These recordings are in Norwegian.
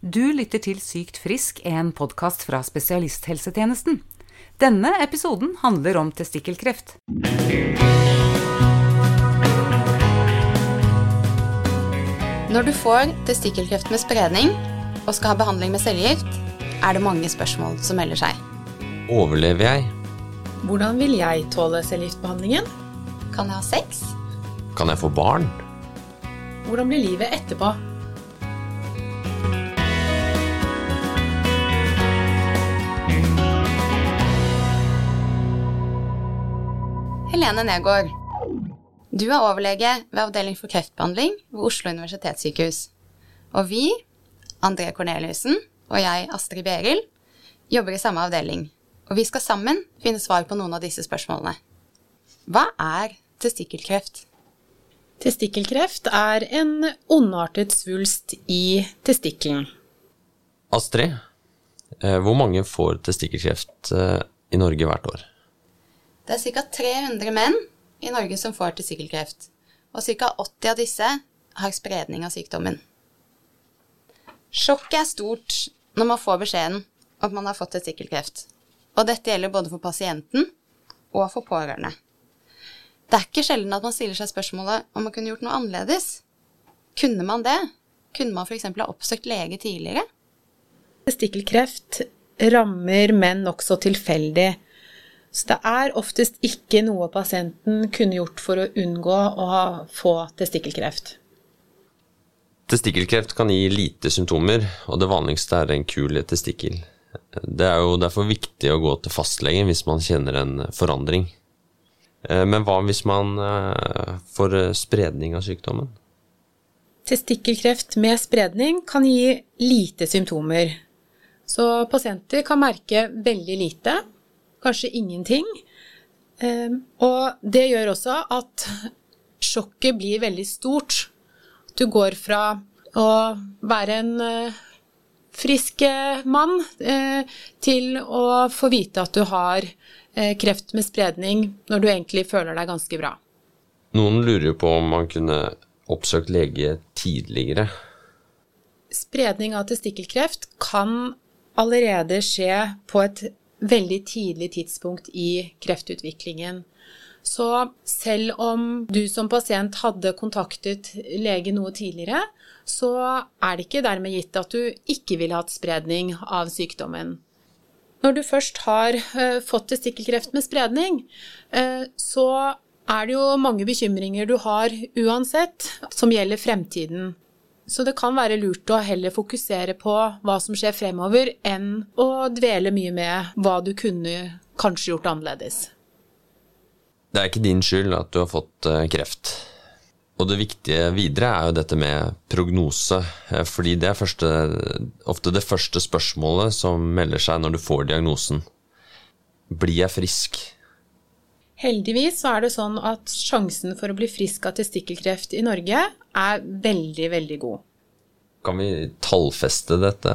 Du lytter til Sykt frisk, en podkast fra spesialisthelsetjenesten. Denne episoden handler om testikkelkreft. Når du får testikkelkreft med spredning og skal ha behandling med cellegift, er det mange spørsmål som melder seg. Overlever jeg? Hvordan vil jeg tåle cellegiftbehandlingen? Kan jeg ha sex? Kan jeg få barn? Hvordan blir livet etterpå? Helene Negård, du er overlege ved Avdeling for kreftbehandling ved Oslo universitetssykehus. Og vi, André Korneliussen og jeg, Astrid Beril, jobber i samme avdeling. Og vi skal sammen finne svar på noen av disse spørsmålene. Hva er testikkelkreft? Testikkelkreft er en ondartet svulst i testikkelen. Astrid, eh, hvor mange får testikkelkreft eh, i Norge hvert år? Det er ca. 300 menn i Norge som får testikkelkreft, og ca. 80 av disse har spredning av sykdommen. Sjokket er stort når man får beskjeden om at man har fått testikkelkreft, og dette gjelder både for pasienten og for pårørende. Det er ikke sjelden at man stiller seg spørsmålet om man kunne gjort noe annerledes. Kunne man det? Kunne man f.eks. ha oppsøkt lege tidligere? Testikkelkreft rammer menn nokså tilfeldig, så det er oftest ikke noe pasienten kunne gjort for å unngå å få testikkelkreft. Testikkelkreft kan gi lite symptomer, og det vanligste er en kul testikkel. Det er jo derfor viktig å gå til fastlegen hvis man kjenner en forandring. Eh, men hva hvis man eh, får spredning av sykdommen? Testikkelkreft med spredning kan gi lite symptomer. Så pasienter kan merke veldig lite, kanskje ingenting. Eh, og det gjør også at sjokket blir veldig stort. Du går fra å være en frisk mann til å få vite at du har kreft med spredning når du egentlig føler deg ganske bra. Noen lurer på om man kunne oppsøkt lege tidligere. Spredning av testikkelkreft kan allerede skje på et veldig tidlig tidspunkt i kreftutviklingen. Så selv om du som pasient hadde kontaktet lege noe tidligere, så er det ikke dermed gitt at du ikke ville hatt spredning av sykdommen. Når du først har fått testikkelkreft med spredning, så er det jo mange bekymringer du har uansett, som gjelder fremtiden. Så det kan være lurt å heller fokusere på hva som skjer fremover, enn å dvele mye med hva du kunne kanskje gjort annerledes. Det er ikke din skyld at du har fått kreft. Og det viktige videre er jo dette med prognose, fordi det er første, ofte det første spørsmålet som melder seg når du får diagnosen. Blir jeg frisk? Heldigvis så er det sånn at sjansen for å bli frisk av testikkelkreft i Norge er veldig, veldig god. Kan vi tallfeste dette?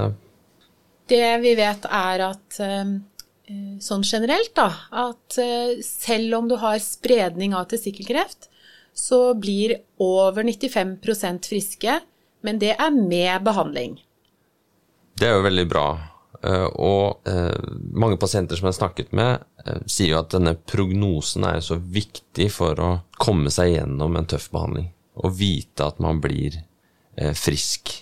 Det vi vet er at sånn generelt, da, at selv om du har spredning av testikkelkreft, så blir over 95% friske, men det er med behandling. Det er jo veldig bra. Og mange pasienter som jeg har snakket med, sier jo at denne prognosen er så viktig for å komme seg gjennom en tøff behandling. Og vite at man blir frisk.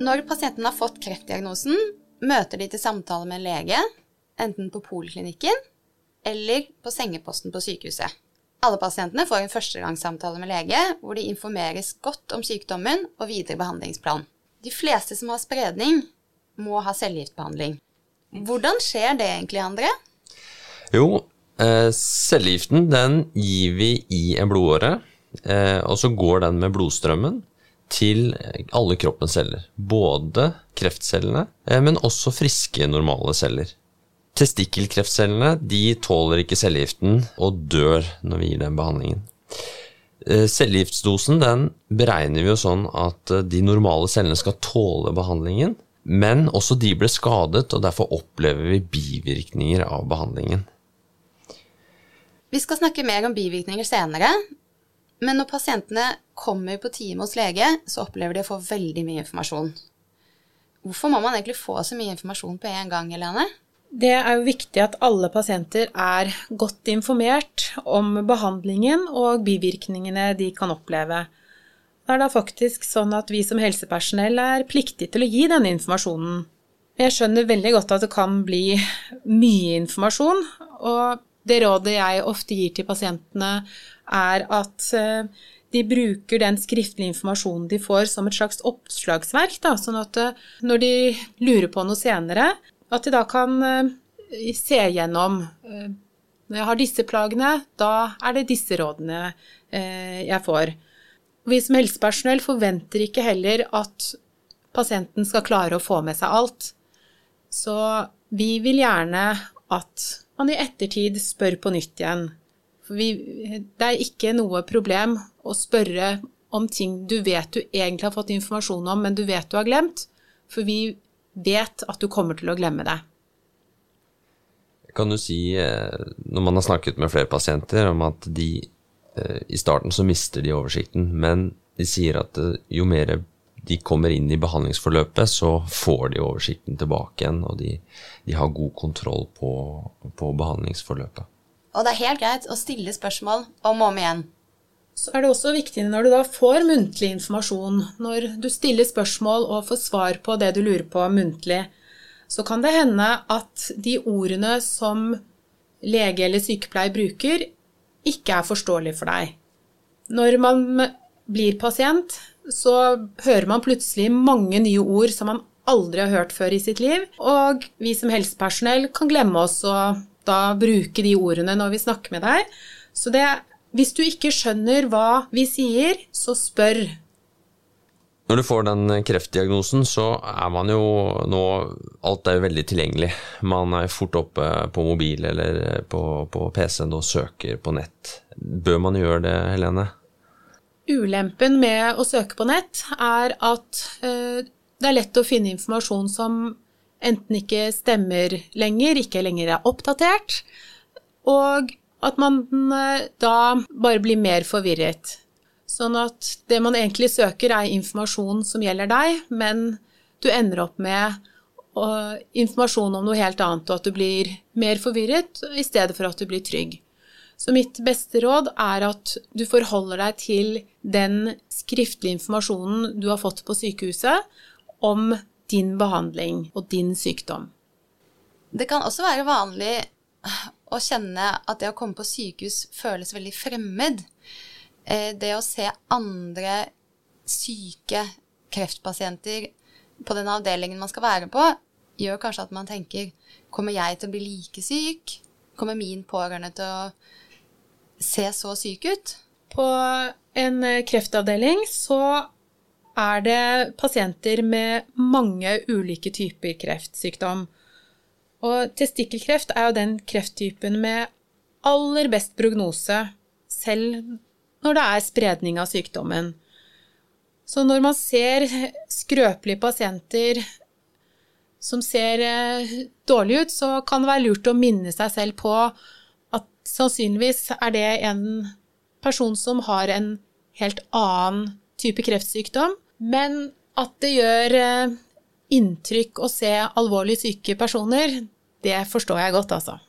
Når pasienten har fått kreftdiagnosen, møter de til samtale med en lege, enten på poliklinikken eller på sengeposten på sykehuset. Alle pasientene får en førstegangssamtale med lege, hvor de informeres godt om sykdommen og videre behandlingsplan. De fleste som har spredning, må ha cellegiftbehandling. Hvordan skjer det egentlig, André? Jo, eh, cellegiften den gir vi i en blodåre, eh, og så går den med blodstrømmen til alle kroppens celler. Både kreftcellene, eh, men også friske, normale celler. Testikkelkreftcellene de tåler ikke cellegiften og dør når vi gir den behandlingen. Cellegiftdosen beregner vi jo sånn at de normale cellene skal tåle behandlingen, men også de ble skadet, og derfor opplever vi bivirkninger av behandlingen. Vi skal snakke mer om bivirkninger senere, men når pasientene kommer på time hos lege, så opplever de å få veldig mye informasjon. Hvorfor må man egentlig få så mye informasjon på en gang, Helene? Det er jo viktig at alle pasienter er godt informert om behandlingen og bivirkningene de kan oppleve. Det er da faktisk sånn at vi som helsepersonell er pliktige til å gi denne informasjonen. Jeg skjønner veldig godt at det kan bli mye informasjon, og det rådet jeg ofte gir til pasientene, er at eh, de bruker den skriftlige informasjonen de får som et slags oppslagsverk, da, sånn at eh, når de lurer på noe senere, at de da kan eh, se gjennom Når jeg har disse plagene, da er det disse rådene jeg får. Vi som helsepersonell forventer ikke heller at pasienten skal klare å få med seg alt. Så vi vil gjerne at man i ettertid spør på nytt igjen. For vi, det er ikke noe problem å spørre om ting du vet du egentlig har fått informasjon om, men du vet du har glemt. For vi vet at du kommer til å glemme det. Kan du si, eh, når man har snakket med flere pasienter, om at de eh, i starten så mister de oversikten, men de sier at eh, jo mer de kommer inn i behandlingsforløpet, så får de oversikten tilbake igjen, og de, de har god kontroll på, på behandlingsforløpet. Og det er helt greit å stille spørsmål om og om igjen. Så er det også viktig når du da får muntlig informasjon, når du stiller spørsmål og får svar på det du lurer på muntlig, så kan det hende at de ordene som lege eller sykepleier bruker, ikke er forståelige for deg. Når man blir pasient, så hører man plutselig mange nye ord som man aldri har hørt før i sitt liv, og vi som helsepersonell kan glemme oss å da bruke de ordene når vi snakker med deg. Så det, hvis du ikke skjønner hva vi sier, så spør. Når du får den kreftdiagnosen, så er man jo nå Alt er jo veldig tilgjengelig. Man er fort oppe på mobil eller på, på PC-en og søker på nett. Bør man gjøre det, Helene? Ulempen med å søke på nett er at uh, det er lett å finne informasjon som enten ikke stemmer lenger, ikke lenger er oppdatert, og at man eh, da bare blir mer forvirret. Sånn at det man egentlig søker, er informasjon som gjelder deg, men du ender opp med informasjon om noe helt annet, og at du blir mer forvirret i stedet for at du blir trygg. Så mitt beste råd er at du forholder deg til den skriftlige informasjonen du har fått på sykehuset om din behandling og din sykdom. Det kan også være vanlig å kjenne at det å komme på sykehus føles veldig fremmed. Eh, det å se andre syke kreftpasienter på den avdelingen man skal være på, gjør kanskje at man tenker Kommer jeg til å bli like syk? Kommer min pårørende til å se så syk ut? På en kreftavdeling så er det pasienter med mange ulike typer kreftsykdom. Og testikkelkreft er jo den krefttypen med aller best prognose, selv når det er spredning av sykdommen. Så når man ser skrøpelige pasienter som ser eh, dårlig ut, så kan det være lurt å minne seg selv på at sannsynligvis er det en person som har en helt annen type kreftsykdom, men at det gjør eh, inntrykk å se alvorlig syke personer, det forstår jeg godt, altså.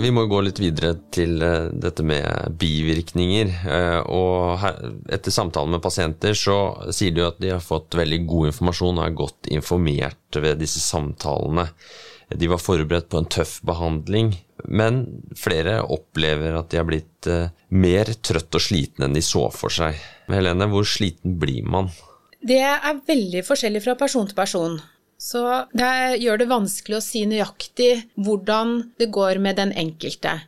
Vi må gå litt videre til eh, dette med bivirkninger. Eh, og etter samtalen med pasienter så sier de at de har fått veldig god informasjon og er godt informert ved disse samtalene. De var forberedt på en tøff behandling, men flere opplever at de har blitt eh, mer trøtt og sliten enn de så for seg. Helene, hvor sliten blir man? Det er veldig forskjellig fra person til person. Så det gjør det vanskelig å si nøyaktig hvordan det går med den enkelte.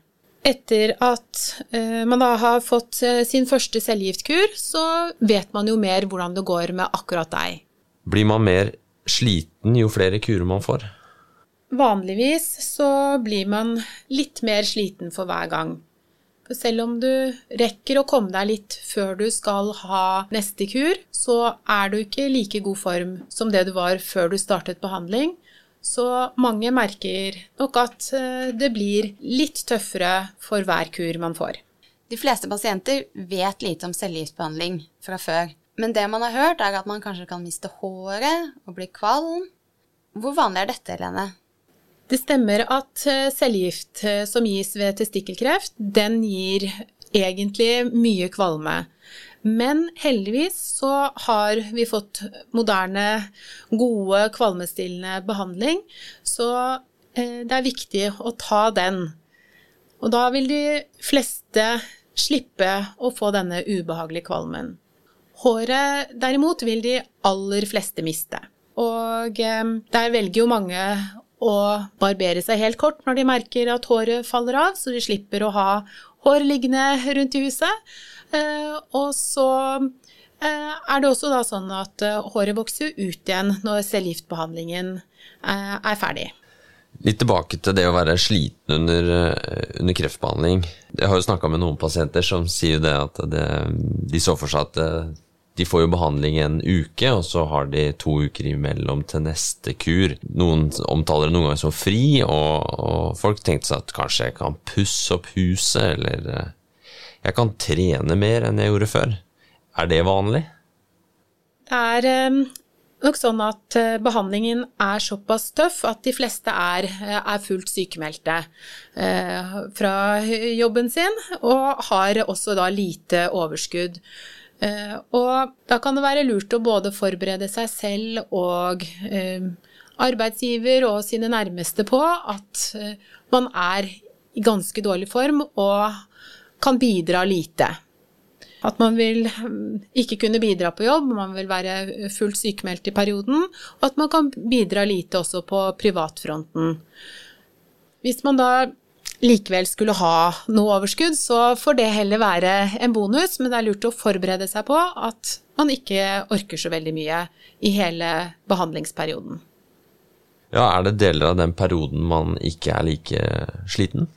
Etter at uh, man da har fått uh, sin første cellegiftkur, så vet man jo mer hvordan det går med akkurat deg. Blir man mer sliten jo flere kurer man får? Vanligvis så blir man litt mer sliten for hver gang. selv om du rekker å komme deg litt før du skal ha neste kur, så er du ikke i like god form som det du var før du startet behandling. Så mange merker nok at eh, det blir litt tøffere for hver kur man får. De fleste pasienter vet lite om cellegiftbehandling fra før. Men det man har hørt, er at man kanskje kan miste håret og bli kvalm. Hvor vanlig er dette, Helene? Det stemmer at eh, cellegift eh, som gis ved testikkelkreft, den gir egentlig mye kvalme. Men heldigvis så har vi fått moderne, gode kvalmestillende behandling, så eh, det er viktig å ta den. Og da vil de fleste slippe å få denne ubehagelige kvalmen. Håret derimot vil de aller fleste miste. Og der velger jo mange å barbere seg helt kort når de merker at håret faller av, så de slipper å ha hår liggende rundt i huset. Eh, og så eh, er det også sånn at eh, håret vokser ut igjen når cellegiftbehandlingen er ferdig. Litt tilbake til det å være sliten under, under kreftbehandling. Jeg har jo snakka med noen pasienter som sier det at det, de så for seg at de får jo behandling en uke, og så har de to uker imellom til neste kur. Noen omtaler det noen ganger som fri, og, og folk tenkte seg at kanskje jeg kan pusse opp huset, eller jeg kan trene mer enn jeg gjorde før. Er det vanlig? Det er ehm, nok sånn at eh, behandlingen er såpass tøff at de fleste er, eh, er fullt sykemeldte eh, fra jobben sin, og har også da lite overskudd. Og da kan det være lurt å både forberede seg selv og ehm, arbeidsgiver og sine nærmeste på at man er i ganske dårlig form og kan bidra lite. At man vil mm, ikke kunne bidra på jobb, man vil være fullt sykemeldt i perioden, og at man kan bidra lite også på privatfronten. Hvis man da likevel skulle ha noe overskudd, så får det heller være en bonus, men det er lurt å forberede seg på at man ikke orker så veldig mye i hele behandlingsperioden. Ja, er det deler av den perioden man ikke er like sliten?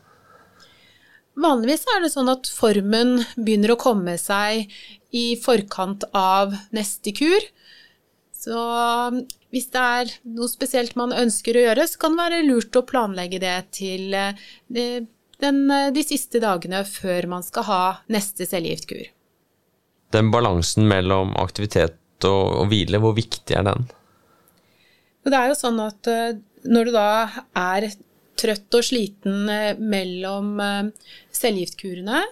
Vanligvis er det sånn at formen begynner å komme seg i forkant av neste kur. Så hvis det er noe spesielt man ønsker å gjøre, så kan det være lurt å planlegge det til eh, de, den, eh, de siste dagene før man skal ha neste cellegiftkur. Den balansen mellom aktivitet og, hvile, hvor viktig er den? Det er jo sånn at eh, når du da er trøtt og sliten mellom cellegiftkurene.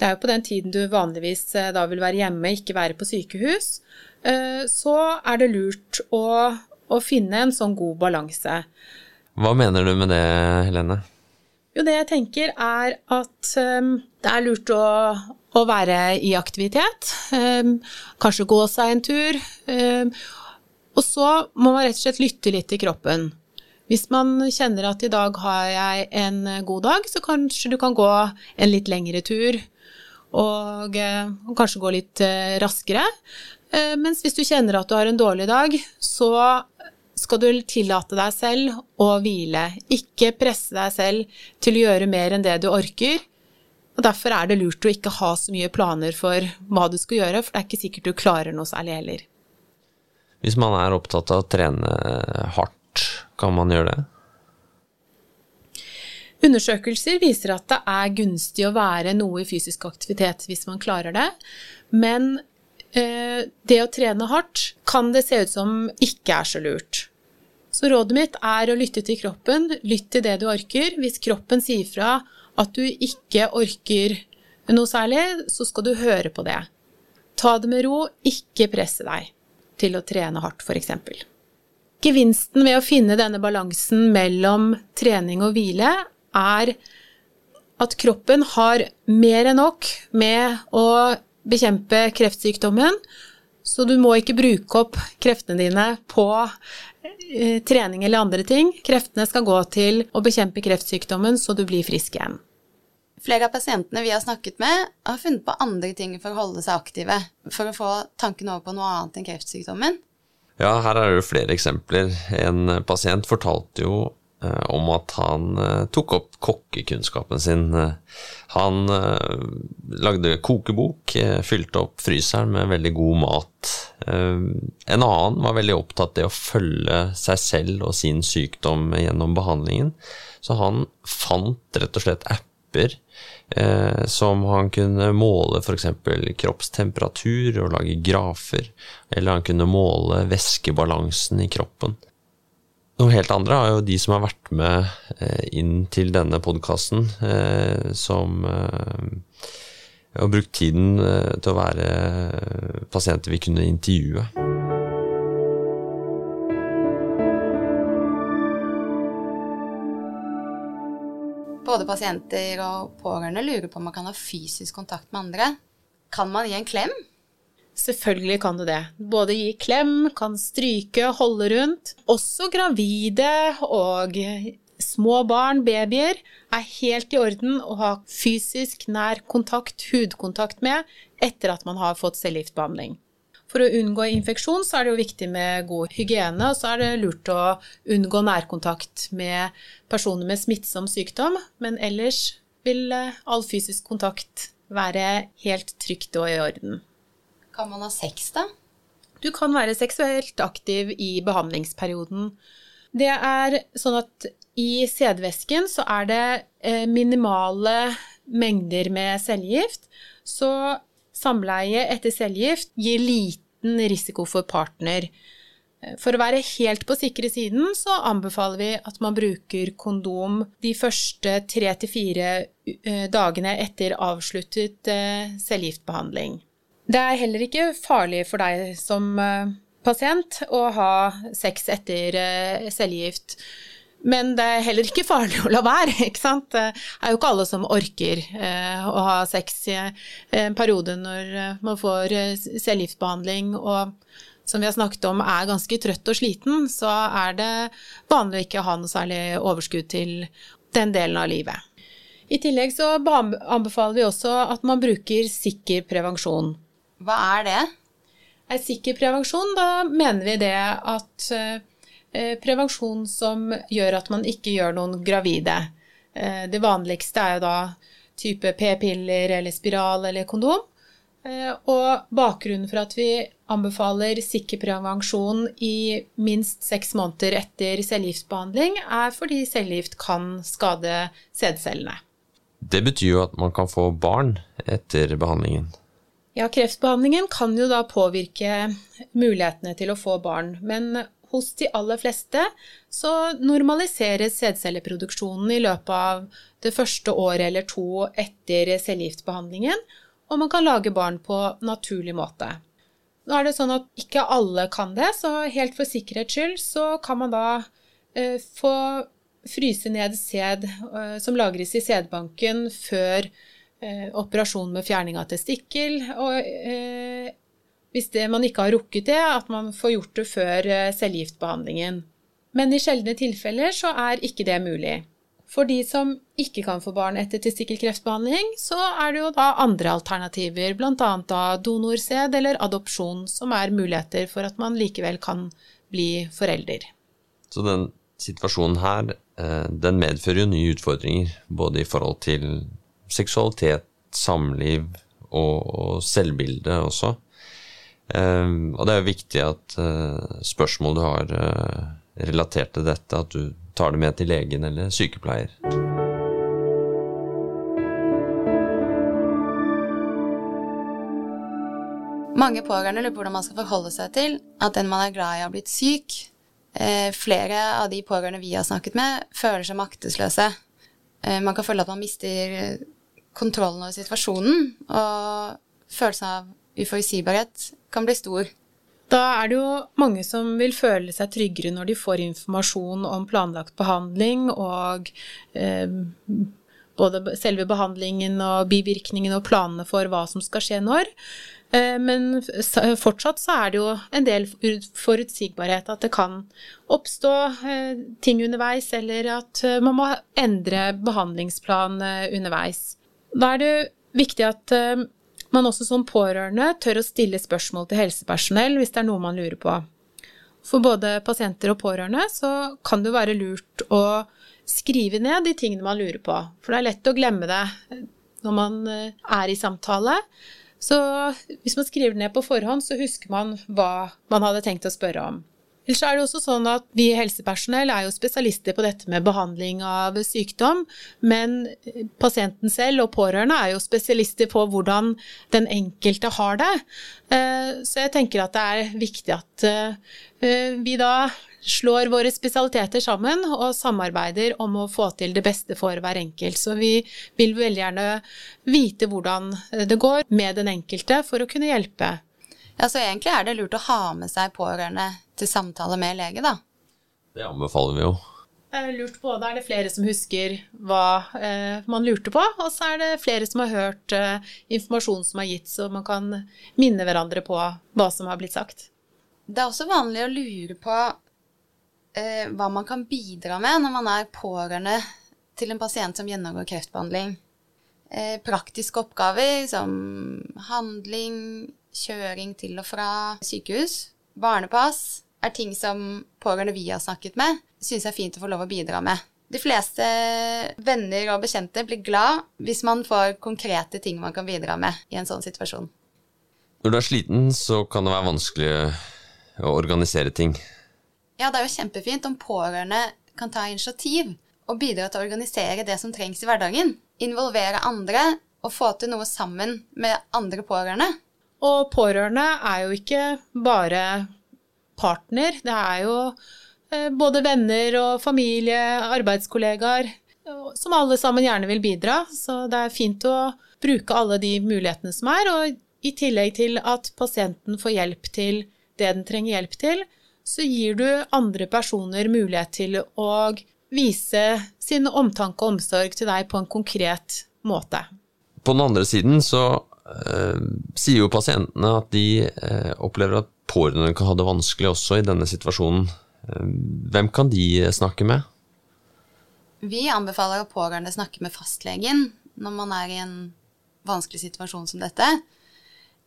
Det er jo på den tiden du vanligvis da vil være hjemme, ikke være på sykehus. Så er det lurt å, å finne en sånn god balanse. Hva mener du med det, Helene? Jo, det jeg tenker er at um, det er lurt å, å, være i aktivitet. Um, kanskje gå seg en tur. Um, og så må man rett og slett lytte litt til kroppen. Hvis man kjenner at i dag har jeg en god dag, så kanskje du kan gå en litt lengre tur, og, eh, og kanskje gå litt eh, raskere. Eh, mens hvis du kjenner at du har en dårlig dag, så skal du tillate deg selv å hvile. Ikke presse deg selv til å gjøre mer enn det du orker. Og Derfor er det lurt å ikke ha så mye planer for hva du skal gjøre, for det er ikke sikkert du klarer noe særlig heller. Hvis man er opptatt av å trene hardt, kan man gjøre det? Undersøkelser viser at det er gunstig å være noe i fysisk aktivitet hvis man klarer det, men det å trene hardt kan det se ut som ikke er så lurt. Så rådet mitt er å lytte til kroppen, lytt til det du orker. Hvis kroppen sier fra at du ikke orker noe særlig, så skal du høre på det. Ta det med ro, ikke presse deg til å trene hardt, f.eks. Gevinsten ved å finne denne balansen mellom trening og hvile er at kroppen har mer enn nok med å bekjempe kreftsykdommen, så du må ikke bruke opp kreftene dine på eh, trening eller andre ting. Kreftene skal gå til å bekjempe kreftsykdommen så du blir frisk igjen. Flere av pasientene vi har snakket med, har funnet på andre ting for å holde seg aktive, for å få tanken over på noe annet enn kreftsykdommen. Ja, her er det jo flere eksempler. En pasient fortalte jo eh, om at han eh, tok opp kokkekunnskapen sin. Han lagde kokebok, fylte opp fryseren med veldig god mat. En annen var veldig opptatt av å følge seg selv og sin sykdom gjennom behandlingen, så han fant rett og slett apper eh, som han kunne måle f.eks. kroppstemperatur og lage grafer, eller han kunne måle væskebalansen i kroppen. Noe helt andre er jo de som har vært med eh, inn til denne podkasten, eh, som eh, har brukt tiden til å være pasienter vi kunne intervjue. Både pasienter og pårørende lurer på om man kan ha fysisk kontakt med andre. Kan man gi en klem? Selvfølgelig kan du det. Både gi klem, kan stryke, holde rundt. Også gravide og små barn, babyer, er helt i orden å ha fysisk nær kontakt, hudkontakt med, etter at man har fått cellegiftbehandling. For å unngå infeksjon så er det jo viktig med god hygiene, og så er det lurt å unngå nærkontakt med personer med smittsom sykdom, men ellers vil eh, all fysisk kontakt være helt trygt og i orden. Kan man ha sex, da? Du kan være seksuelt aktiv i behandlingsperioden. Det er sånn at i sædvæsken så er det eh, minimale mengder med cellegift, så Samleie etter cellegift gir liten risiko for partner. For å være helt på sikre siden så anbefaler vi at man bruker kondom de første tre til fire eh, dagene etter avsluttet eh, cellegiftbehandling. Det er heller ikke farlig for deg som eh, pasient å ha sex etter cellegift. Men det er heller ikke farlig å la være, ikke sant. Det er jo ikke alle som orker eh, å ha sex i en periode når eh, man får eh, cellegiftbehandling og som vi har snakket om er ganske trøtt og sliten, så er det vanlig å ikke ha noe særlig overskudd til den delen av livet. I tillegg så anbefaler vi også at man bruker sikker prevensjon. Hva er det? Er sikker prevensjon, da mener vi det at Eh, prevensjon som gjør at man ikke gjør noen gravide. Eh, det vanligste er jo da type p-piller eller spiral eller kondom. Eh, og bakgrunnen for at vi anbefaler sikker prevensjon i minst seks måneder etter cellegiftbehandling, er fordi cellegift kan skade sædcellene. Det betyr jo at man kan få barn etter behandlingen. Ja, kreftbehandlingen kan jo da påvirke mulighetene til å få barn. Men hos de aller fleste så normaliseres sædcelleproduksjonen i løpet av det første året eller to etter cellegiftbehandlingen, og man kan lage barn på naturlig måte. Nå er det sånn at ikke alle kan det, så helt for sikkerhets skyld så kan man da eh, få fryse ned sæd eh, som lagres i sædbanken før eh, operasjon med fjerning av testikkel, og eh, hvis det, man ikke har rukket det, at man får gjort det før eh. Men i sjeldne tilfeller så er ikke det mulig. For de som ikke kan få barn etter testikkelkreftbehandling, så er det jo da andre alternativer, bl.a. da donorsæd eller adopsjon, som er muligheter for at man likevel kan bli forelder. Så den situasjonen her, eh, den medfører jo nye utfordringer, både i forhold til seksualitet, samliv og selvbilde også. Um, og det er jo viktig at uh, spørsmål du har uh, relatert til dette, at du tar det med til legen eller sykepleier. Mange pårørende lurer på hvordan man skal forholde seg til at den man er glad i, har blitt syk. Eh, flere av de pårørende vi har snakket med, føler seg maktesløse. Man kan føle at man mister kontrollen over situasjonen, og følelsen av uforutsigbarhet kan bli stor. Da er det jo mange som vil føle seg tryggere når de får informasjon om planlagt behandling og eh, både selve behandlingen og bivirkningene og planene for hva som skal skje når. Eh, men fortsatt så er det jo en del forutsigbarhet, at det kan oppstå eh, ting underveis, eller at eh, man må endre behandlingsplan underveis. Da er det viktig at man også som pårørende tør å stille spørsmål til helsepersonell hvis det er noe man lurer på. For både pasienter og pårørende så kan det være lurt å skrive ned de tingene man lurer på. For det er lett å glemme det når man eh, er i samtale. Så hvis man skriver det ned på forhånd, så husker man hva man hadde tenkt å spørre om. Ellers er det også sånn at vi helsepersonell er jo spesialister på dette med behandling av sykdom, men pasienten selv og pårørende er jo spesialister på hvordan den enkelte har det. Eh, så jeg tenker at det er viktig at eh, vi da slår våre spesialiteter sammen og samarbeider om å få til det beste for hver enkelt. Så vi vil veldig gjerne vite hvordan det går med den enkelte for å kunne hjelpe ja, Så egentlig er det lurt å ha med seg pårørende til samtale med lege, da. Det anbefaler vi jo. Lurt på, Da er det flere som husker hva eh, man lurte på, og så er det flere som har hørt eh, informasjon som er gitt, så man kan minne hverandre på hva som har blitt sagt. Det er også vanlig å lure på eh, hva man kan bidra med når man er pårørende til en pasient som gjennomgår kreftbehandling. Eh, praktiske oppgaver som handling, kjøring til og fra sykehus, barnepass, er ting som pårørende vi har snakket med, syns er fint å få lov å bidra med. De fleste venner og bekjente blir glad hvis man får konkrete ting man kan bidra med i en sånn situasjon. Når du er sliten, så kan det være vanskelig å organisere ting. Ja, det er jo kjempefint om pårørende kan ta initiativ og bidra til å organisere det som trengs i hverdagen. Involvere andre og få til noe sammen med andre pårørende. Og pårørende er jo ikke bare partner, det er jo eh, både venner og familie, arbeidskollegaer, som alle sammen gjerne vil bidra. Så det er fint å bruke alle de mulighetene som er, og i tillegg til at pasienten får hjelp til det den trenger hjelp til, så gir du andre personer mulighet til å vise sin omtanke og omsorg til deg på en konkret måte. På den andre siden så Eh, sier jo pasientene at de eh, opplever at pårørende kan ha det vanskelig også i denne situasjonen. Eh, hvem kan de snakke med? Vi anbefaler at pårørende snakker med fastlegen når man er i en vanskelig situasjon som dette.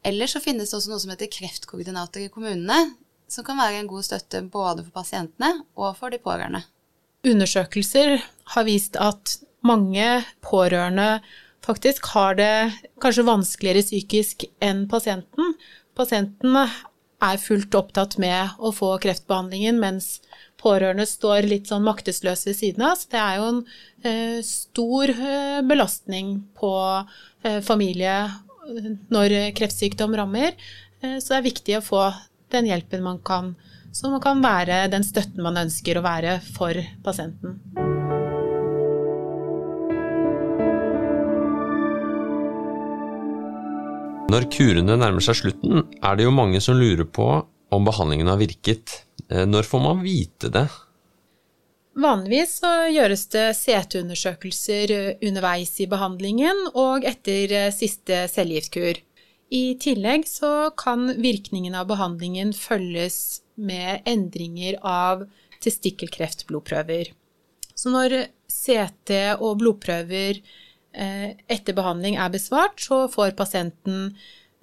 Eller så finnes det også noe som heter kreftkoordinator i kommunene, som kan være en god støtte både for pasientene og for de pårørende. Undersøkelser har vist at mange pårørende faktisk har det kanskje vanskeligere psykisk enn pasienten. Pasienten er fullt opptatt med å få kreftbehandlingen, mens pårørende står litt sånn maktesløse ved siden av. Så det er jo en eh, stor eh, belastning på eh, familie når kreftsykdom rammer. Eh, så det er viktig å få den hjelpen man kan, så man kan være den støtten man ønsker å være for pasienten. Når kurene nærmer seg slutten, er det jo mange som lurer på om behandlingen har virket. Eh, når får man vite det? Vanligvis så gjøres det CT-undersøkelser underveis i behandlingen og etter eh, siste cellegiftkur. I tillegg så kan virkningen av behandlingen følges med endringer av testikkelkreftblodprøver. Så når CT og blodprøver Eh, etter behandling er besvart, så får pasienten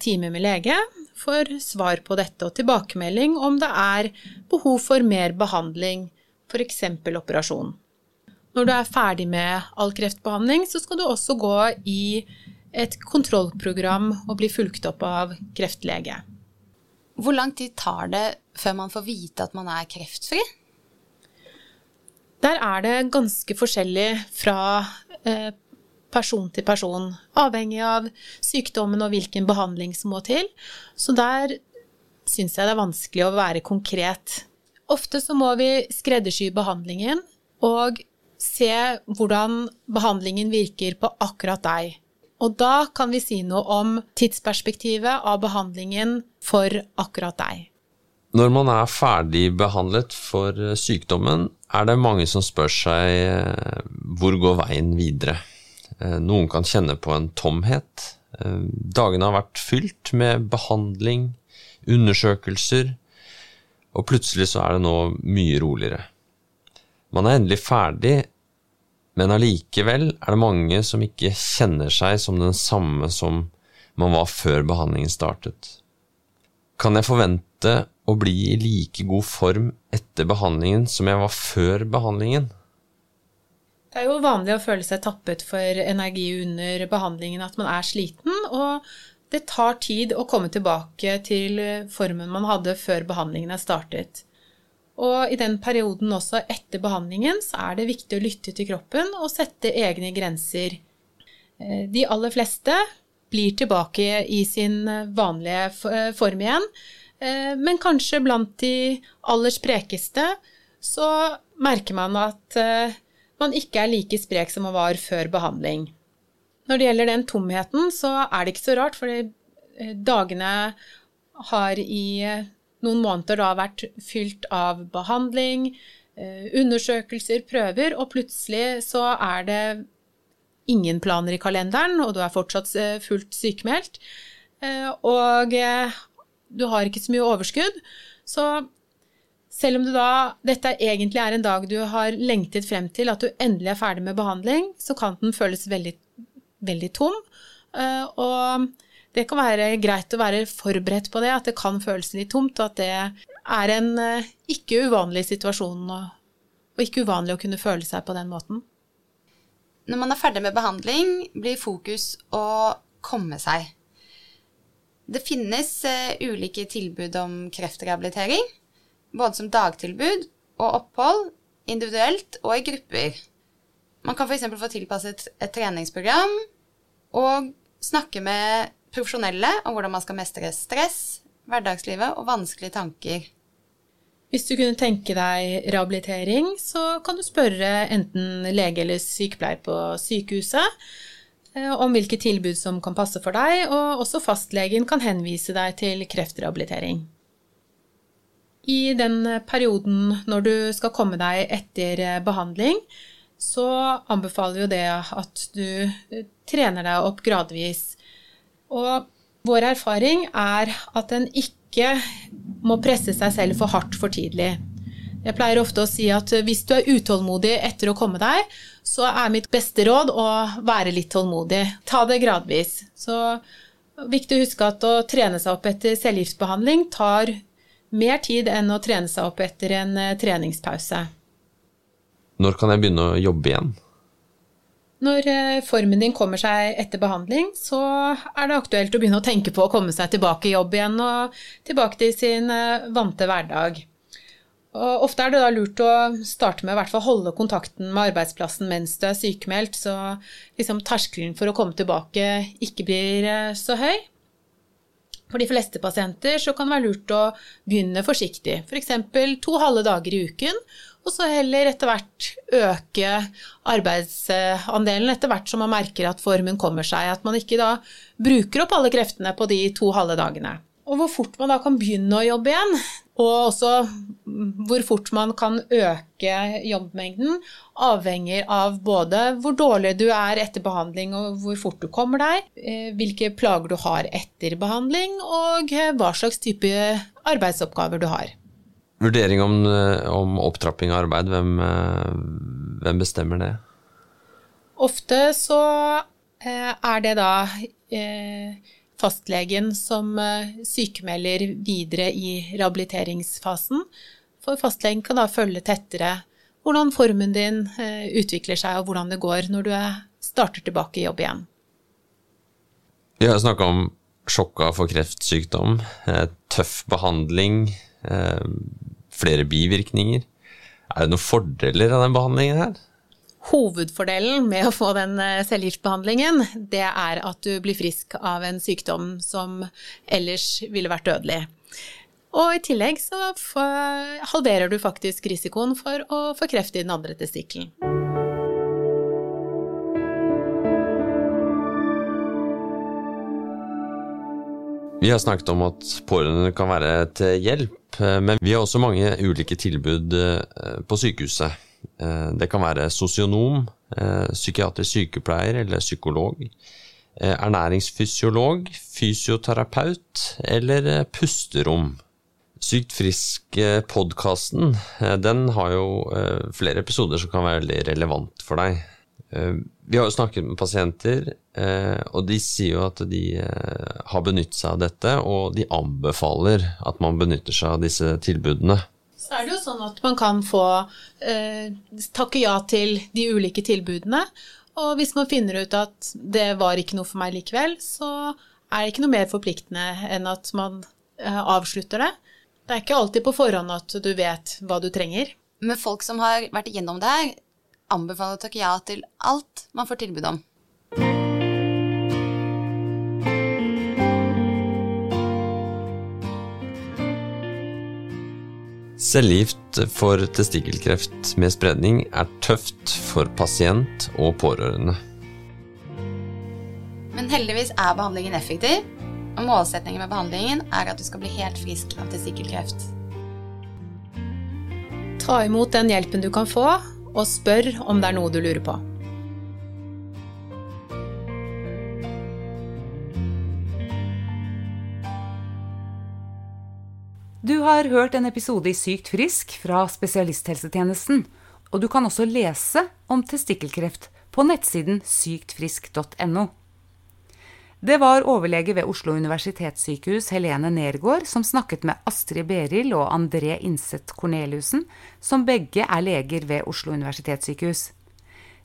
time med lege for svar på dette og tilbakemelding om det er behov for mer behandling, f.eks. operasjon. Når du er ferdig med all kreftbehandling, så skal du også gå i et kontrollprogram og bli fulgt opp av kreftlege. Hvor lang tid tar det før man får vite at man er kreftfri? Der er det ganske forskjellig fra eh, person til person, avhengig av sykdommen og hvilken behandling som må til. Så der syns jeg det er vanskelig å være konkret. Ofte så må vi skreddersy behandlingen og se hvordan behandlingen virker på akkurat deg. Og da kan vi si noe om tidsperspektivet av behandlingen for akkurat deg. Når man er ferdig behandlet for sykdommen, er det mange som spør seg eh, hvor går veien videre? Eh, noen kan kjenne på en tomhet. Eh, dagene har vært fylt med behandling, undersøkelser, og plutselig så er det nå mye roligere. Man er endelig ferdig, men allikevel er det mange som ikke kjenner seg som den samme som man var før behandlingen startet. Kan jeg forvente å bli i like god form etter behandlingen som jeg var før behandlingen? Det er jo vanlig å føle seg tappet for energi under behandlingen, at man er sliten, og det tar tid å komme tilbake til formen man hadde før behandlingen er startet. Og i den perioden også etter behandlingen så er det viktig å lytte til kroppen og sette egne grenser. Eh, de aller fleste blir tilbake i sin vanlige form igjen, eh, men kanskje blant de aller sprekeste så merker man at eh, man ikke er like sprek som man var før behandling. Når det gjelder den tomheten, så er det ikke så rart, for dagene har i noen måneder da vært fylt av behandling, eh, undersøkelser, prøver, og plutselig så er det ingen planer i kalenderen, og du er fortsatt eh, fullt sykemeldt, eh, og du har ikke så mye overskudd. Så selv om du da, dette egentlig er en dag du har lengtet frem til, at du endelig er ferdig med behandling, så kan den føles veldig, veldig tom. Og det kan være greit å være forberedt på det, at det kan føles litt tomt, og at det er en eh, ikke uvanlig situasjon, og ikke uvanlig å kunne føle seg på den måten. Når man er ferdig med behandling, blir fokus å komme seg. Det finnes uh, ulike tilbud om kreftrehabilitering, både som dagtilbud og opphold, individuelt og i grupper. Man kan f.eks. få tilpasset et treningsprogram og snakke med profesjonelle om hvordan man skal mestre stress, hverdagslivet og vanskelige tanker. Hvis du kunne tenke deg rehabilitering, så kan du spørre enten lege eller sykepleier på sykehuset eh, om hvilke tilbud som kan passe for deg, og også fastlegen kan henvise deg til kreftrehabilitering. I den perioden når du skal komme deg etter behandling, så anbefaler jo det at du trener deg opp gradvis og vår erfaring er at en ikke må presse seg selv for hardt for tidlig. Jeg pleier ofte å si at hvis du er utålmodig etter å komme deg, så er mitt beste råd å være litt tålmodig. Ta det gradvis. Så viktig å huske at å trene seg opp etter cellegiftbehandling tar mer tid enn å trene seg opp etter en eh, treningspause. Når kan jeg begynne å jobbe igjen? Når eh, formen din kommer seg etter behandling, så er det aktuelt å begynne å tenke på å komme seg tilbake i jobb igjen og tilbake til sin eh, vante hverdag. Og ofte er det da lurt å starte med å holde kontakten med arbeidsplassen mens du er sykemeldt, så liksom terskelen for å komme tilbake ikke blir så høy. For de fleste pasienter så kan det være lurt å begynne forsiktig, f.eks. For to halve dager i uken, og så heller etter hvert øke arbeidsandelen etter hvert som man merker at formen kommer seg. At man ikke da bruker opp alle kreftene på de to halve dagene. Og hvor fort man da kan begynne å jobbe igjen, og også hvor fort man kan øke jobbmengden, avhenger av både hvor dårlig du er etter behandling og hvor fort du kommer deg, eh, hvilke plager du har etter behandling, og hva slags type arbeidsoppgaver du har. Vurdering om, eh, om opptrapping av arbeid, hvem, eh, hvem, bestemmer det? Ofte så eh, er det da fastlegen som sykemelder videre i rehabiliteringsfasen. For fastlegen kan da følge tettere hvordan formen din utvikler seg, og hvordan det går når du starter tilbake i jobb igjen. Vi har snakka om sjokka for kreftsykdom, tøff behandling, flere bivirkninger. Er det noen fordeler av den behandlingen her? Hovedfordelen med å få den eh, cellegiftbehandlingen, det er at du blir frisk av en sykdom som ellers ville vært dødelig. Og i tillegg så halverer du faktisk risikoen for å få kreft i den andre testikkelen. Vi har snakket om at pårørende kan være til hjelp, eh, men vi har også mange ulike tilbud eh, på sykehuset. Eh, det kan være sosionom, psykiatrisk sykepleier eller psykolog, ernæringsfysiolog, fysioterapeut eller pusterom. Sykt frisk-podkasten den har jo flere episoder som kan være veldig relevant for deg. Eh, vi har jo snakket med pasienter, eh, og de sier jo at de eh, har benyttet seg av dette, og de anbefaler at man benytter seg av disse tilbudene. Så er det jo sånn at man kan få eh, takke ja til de ulike tilbudene. Og hvis man finner ut at det var ikke noe for meg likevel, så er det ikke noe mer forpliktende enn at man eh, avslutter det. Det er ikke alltid på forhånd at du vet hva du trenger. Men folk som har vært igjennom det her, anbefaler å takke ja til alt man får tilbud om. Cellegift for testikkelkreft med spredning er tøft for pasient og pårørende. Men heldigvis er behandlingen effektiv, og målsettingen med behandlingen er at du skal bli helt frisk av testikkelkreft. Ta imot den hjelpen du kan få, og spør om det er noe du lurer på. Du har hørt en episode i Sykt frisk fra spesialisthelsetjenesten, og du kan også lese om testikkelkreft på nettsiden syktfrisk.no. Det var overlege ved Oslo universitetssykehus Helene Nergård som snakket med Astrid Berild og André Innseth Korneliussen, som begge er leger ved Oslo universitetssykehus.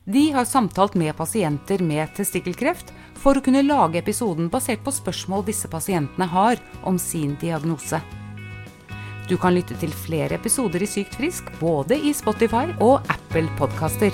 De har samtalt med pasienter med testikkelkreft for å kunne lage episoden basert på spørsmål disse pasientene har om sin diagnose. Du kan lytte til flere episoder i Sykt frisk både i Spotify og Apple podkaster.